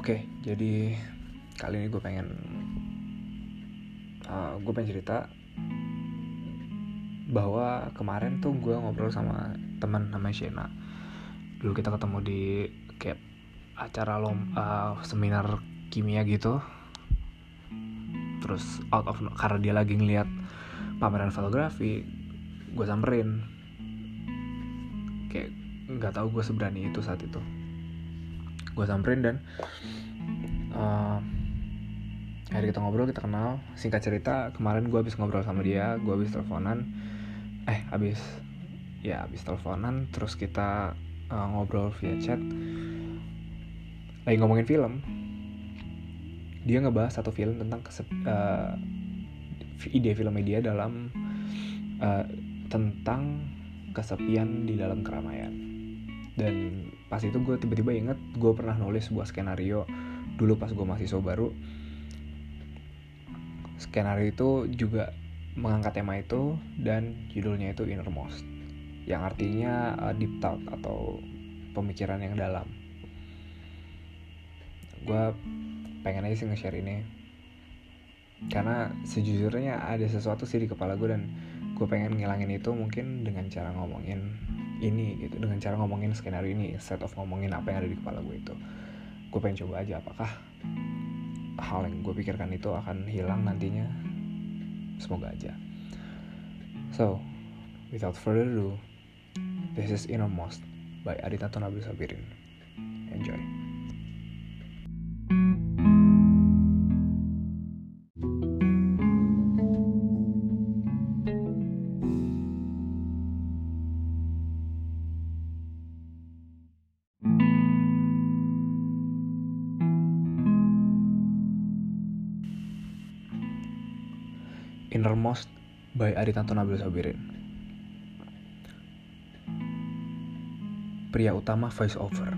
Oke, jadi kali ini gue pengen uh, gue pengen cerita bahwa kemarin tuh gue ngobrol sama teman namanya Shena. Dulu kita ketemu di kayak acara lom uh, seminar kimia gitu. Terus out of karena dia lagi ngeliat pameran fotografi, gue samperin. Kayak nggak tahu gue seberani itu saat itu gue samperin dan uh, akhirnya kita ngobrol kita kenal. Singkat cerita kemarin gue habis ngobrol sama dia gue habis teleponan. Eh habis ya habis teleponan terus kita uh, ngobrol via chat. Lagi ngomongin film. Dia ngebahas satu film tentang kesep, uh, ide filmnya dia dalam uh, tentang kesepian di dalam keramaian. Dan pas itu gue tiba-tiba inget gue pernah nulis sebuah skenario dulu pas gue mahasiswa baru skenario itu juga mengangkat tema itu dan judulnya itu innermost yang artinya uh, deep thought atau pemikiran yang dalam. Gue pengen aja sih nge-share ini karena sejujurnya ada sesuatu sih di kepala gue dan gue pengen ngilangin itu mungkin dengan cara ngomongin ini gitu dengan cara ngomongin skenario ini set of ngomongin apa yang ada di kepala gue itu gue pengen coba aja apakah hal yang gue pikirkan itu akan hilang nantinya? Semoga aja. So without further ado this is Innermost by Adita Tonabil Sabirin. Enjoy Innermost by Aritanto Nabil Sabirin. Pria utama voice over.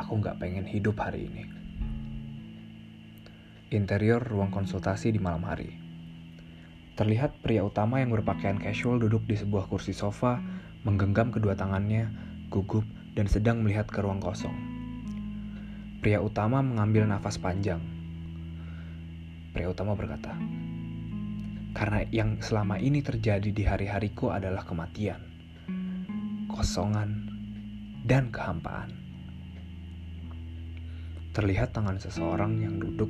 Aku nggak pengen hidup hari ini. Interior ruang konsultasi di malam hari. Terlihat pria utama yang berpakaian casual duduk di sebuah kursi sofa, menggenggam kedua tangannya, gugup, dan sedang melihat ke ruang kosong. Pria utama mengambil nafas panjang. Pria utama berkata, karena yang selama ini terjadi di hari-hariku adalah kematian, kosongan, dan kehampaan. Terlihat tangan seseorang yang duduk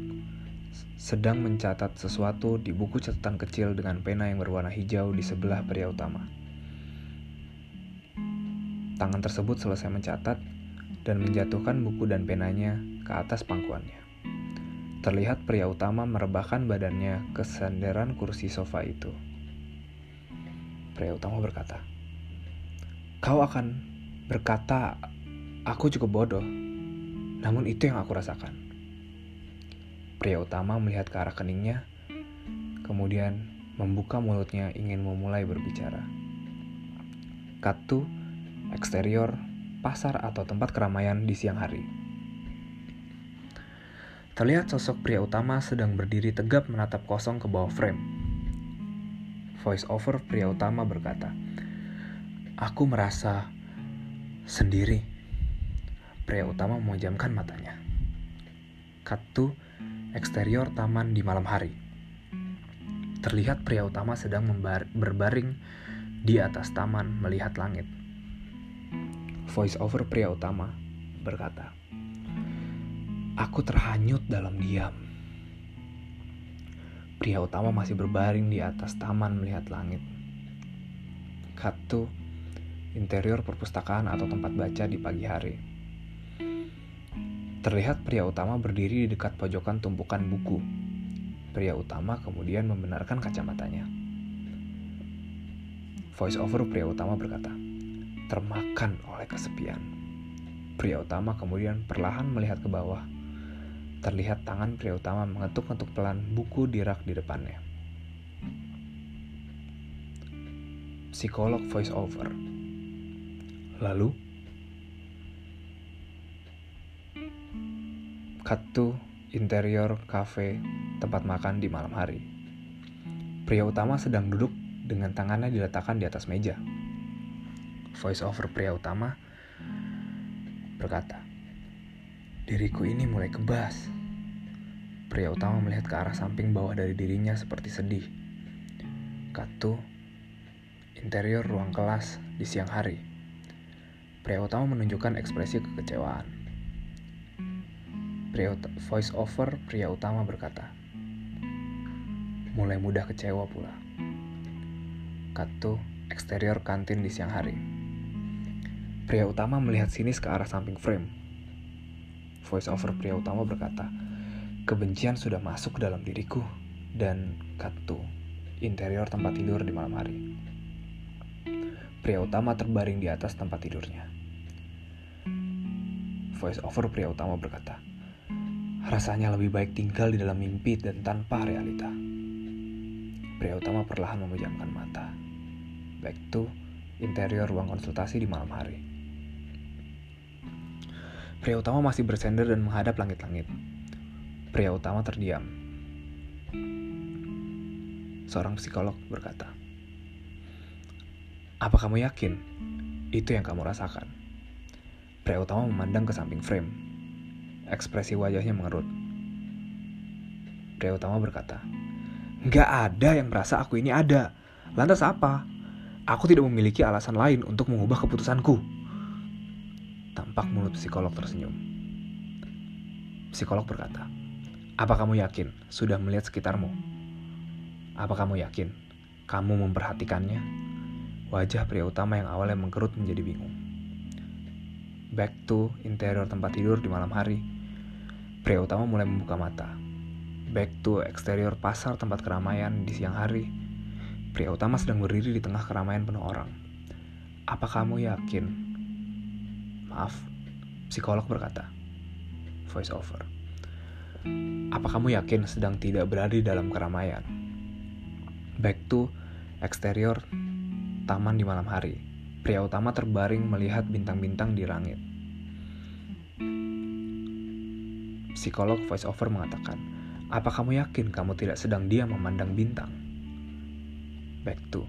sedang mencatat sesuatu di buku catatan kecil dengan pena yang berwarna hijau di sebelah pria utama. Tangan tersebut selesai mencatat dan menjatuhkan buku dan penanya ke atas pangkuannya. Terlihat pria utama merebahkan badannya ke sandaran kursi sofa itu. Pria utama berkata, "Kau akan berkata, aku cukup bodoh, namun itu yang aku rasakan." Pria utama melihat ke arah keningnya, kemudian membuka mulutnya ingin memulai berbicara. Katu, eksterior, pasar atau tempat keramaian di siang hari. Terlihat sosok pria utama sedang berdiri tegap menatap kosong ke bawah frame. Voice over pria utama berkata, Aku merasa sendiri. Pria utama memejamkan matanya. Katu eksterior taman di malam hari. Terlihat pria utama sedang berbaring di atas taman melihat langit. Voice over pria utama berkata, Aku terhanyut dalam diam. Pria utama masih berbaring di atas taman melihat langit. Katu, interior perpustakaan atau tempat baca di pagi hari. Terlihat pria utama berdiri di dekat pojokan tumpukan buku. Pria utama kemudian membenarkan kacamatanya. Voice over pria utama berkata, termakan oleh kesepian. Pria utama kemudian perlahan melihat ke bawah terlihat tangan pria utama mengetuk-ngetuk pelan buku di rak di depannya. Psikolog voice over. Lalu, Katu interior cafe tempat makan di malam hari. Pria utama sedang duduk dengan tangannya diletakkan di atas meja. Voice over pria utama berkata, Diriku ini mulai kebas. Pria utama melihat ke arah samping bawah dari dirinya seperti sedih. Katu, interior ruang kelas di siang hari. Pria utama menunjukkan ekspresi kekecewaan. Pria voice over pria utama berkata, mulai mudah kecewa pula. Katu, eksterior kantin di siang hari. Pria utama melihat sinis ke arah samping frame. Voice over pria utama berkata, kebencian sudah masuk ke dalam diriku dan Katu, interior tempat tidur di malam hari. Pria utama terbaring di atas tempat tidurnya. Voice over pria utama berkata, rasanya lebih baik tinggal di dalam mimpi dan tanpa realita. Pria utama perlahan memejamkan mata. Back to interior ruang konsultasi di malam hari. Pria utama masih bersender dan menghadap langit-langit. Pria utama terdiam. Seorang psikolog berkata, Apa kamu yakin itu yang kamu rasakan? Pria utama memandang ke samping frame. Ekspresi wajahnya mengerut. Pria utama berkata, Gak ada yang merasa aku ini ada. Lantas apa? Aku tidak memiliki alasan lain untuk mengubah keputusanku. Tampak mulut psikolog tersenyum. Psikolog berkata, Apa kamu yakin sudah melihat sekitarmu? Apa kamu yakin kamu memperhatikannya? Wajah pria utama yang awalnya mengkerut menjadi bingung. Back to interior tempat tidur di malam hari. Pria utama mulai membuka mata back to eksterior pasar tempat keramaian di siang hari. Pria utama sedang berdiri di tengah keramaian penuh orang. Apa kamu yakin? Maaf, psikolog berkata. Voice over. Apa kamu yakin sedang tidak berada di dalam keramaian? Back to eksterior taman di malam hari. Pria utama terbaring melihat bintang-bintang di langit. Psikolog voice over mengatakan, apa kamu yakin kamu tidak sedang diam memandang bintang? Back to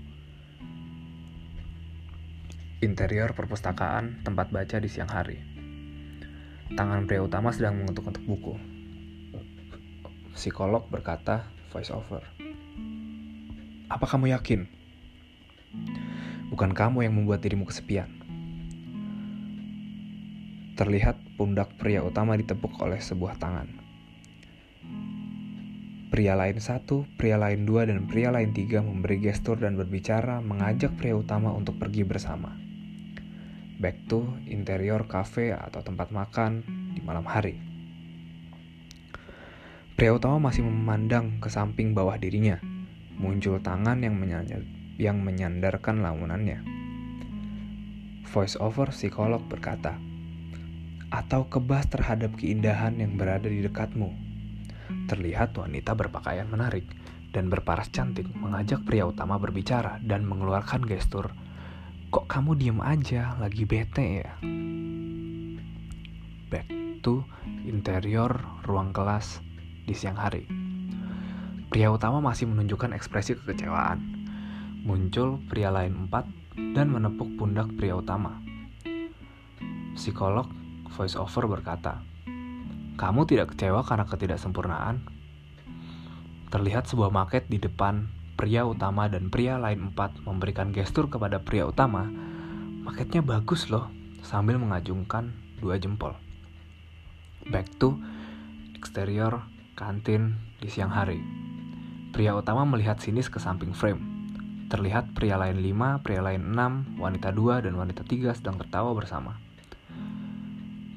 interior perpustakaan tempat baca di siang hari. Tangan pria utama sedang mengetuk-ketuk buku. Psikolog berkata voice over. Apa kamu yakin? Bukan kamu yang membuat dirimu kesepian. Terlihat pundak pria utama ditepuk oleh sebuah tangan. Pria lain satu, pria lain dua, dan pria lain tiga memberi gestur dan berbicara mengajak pria utama untuk pergi bersama. Back to interior cafe atau tempat makan di malam hari. Pria utama masih memandang ke samping bawah dirinya. Muncul tangan yang, menyandar, yang menyandarkan lamunannya. Voice over psikolog berkata, atau kebas terhadap keindahan yang berada di dekatmu Terlihat wanita berpakaian menarik dan berparas cantik mengajak pria utama berbicara dan mengeluarkan gestur. Kok kamu diem aja, lagi bete ya? Back to interior ruang kelas di siang hari. Pria utama masih menunjukkan ekspresi kekecewaan. Muncul pria lain empat dan menepuk pundak pria utama. Psikolog voice over berkata, kamu tidak kecewa karena ketidaksempurnaan? Terlihat sebuah maket di depan pria utama dan pria lain empat memberikan gestur kepada pria utama. Maketnya bagus loh, sambil mengajungkan dua jempol. Back to eksterior kantin di siang hari. Pria utama melihat sinis ke samping frame. Terlihat pria lain lima, pria lain enam, wanita dua, dan wanita tiga sedang tertawa bersama.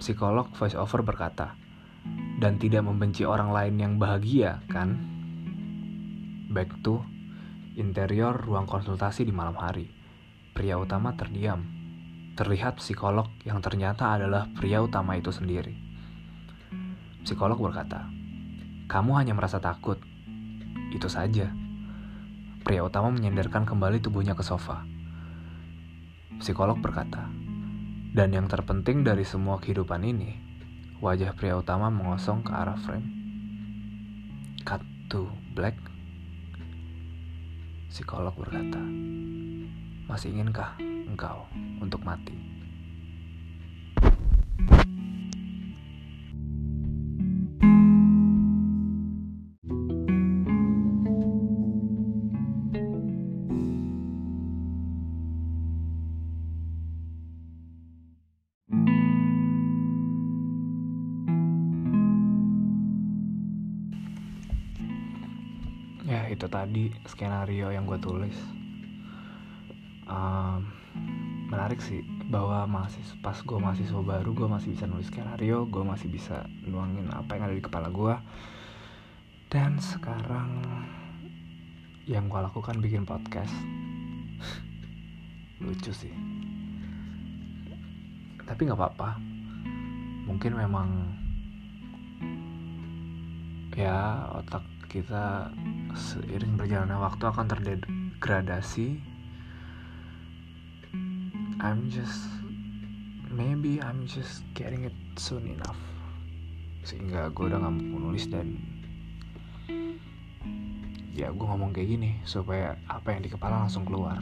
Psikolog voice over berkata, dan tidak membenci orang lain yang bahagia, kan? Back to interior ruang konsultasi di malam hari. Pria utama terdiam. Terlihat psikolog yang ternyata adalah pria utama itu sendiri. Psikolog berkata, "Kamu hanya merasa takut." Itu saja. Pria utama menyandarkan kembali tubuhnya ke sofa. Psikolog berkata, "Dan yang terpenting dari semua kehidupan ini, Wajah pria utama mengosong ke arah frame. Cut to black. Psikolog berkata, Masih inginkah engkau untuk mati? Itu tadi skenario yang gue tulis. Um, menarik sih bahwa masih pas gue mahasiswa baru gue masih bisa nulis skenario gue masih bisa nuangin apa yang ada di kepala gue dan sekarang yang gue lakukan bikin podcast. Lucu sih. Tapi nggak apa-apa. Mungkin memang ya otak kita seiring berjalannya waktu akan terdegradasi. I'm just maybe I'm just getting it soon enough. Sehingga gue udah gak mau nulis dan ya gue ngomong kayak gini supaya apa yang di kepala langsung keluar.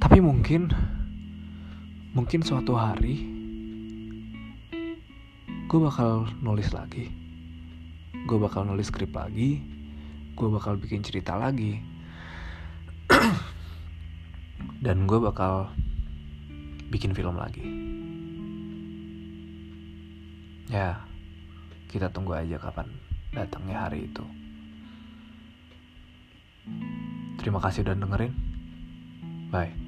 Tapi mungkin mungkin suatu hari gue bakal nulis lagi gue bakal nulis skrip lagi gue bakal bikin cerita lagi. Dan gue bakal bikin film lagi. Ya kita tunggu aja kapan datangnya hari itu. Terima kasih udah dengerin. Bye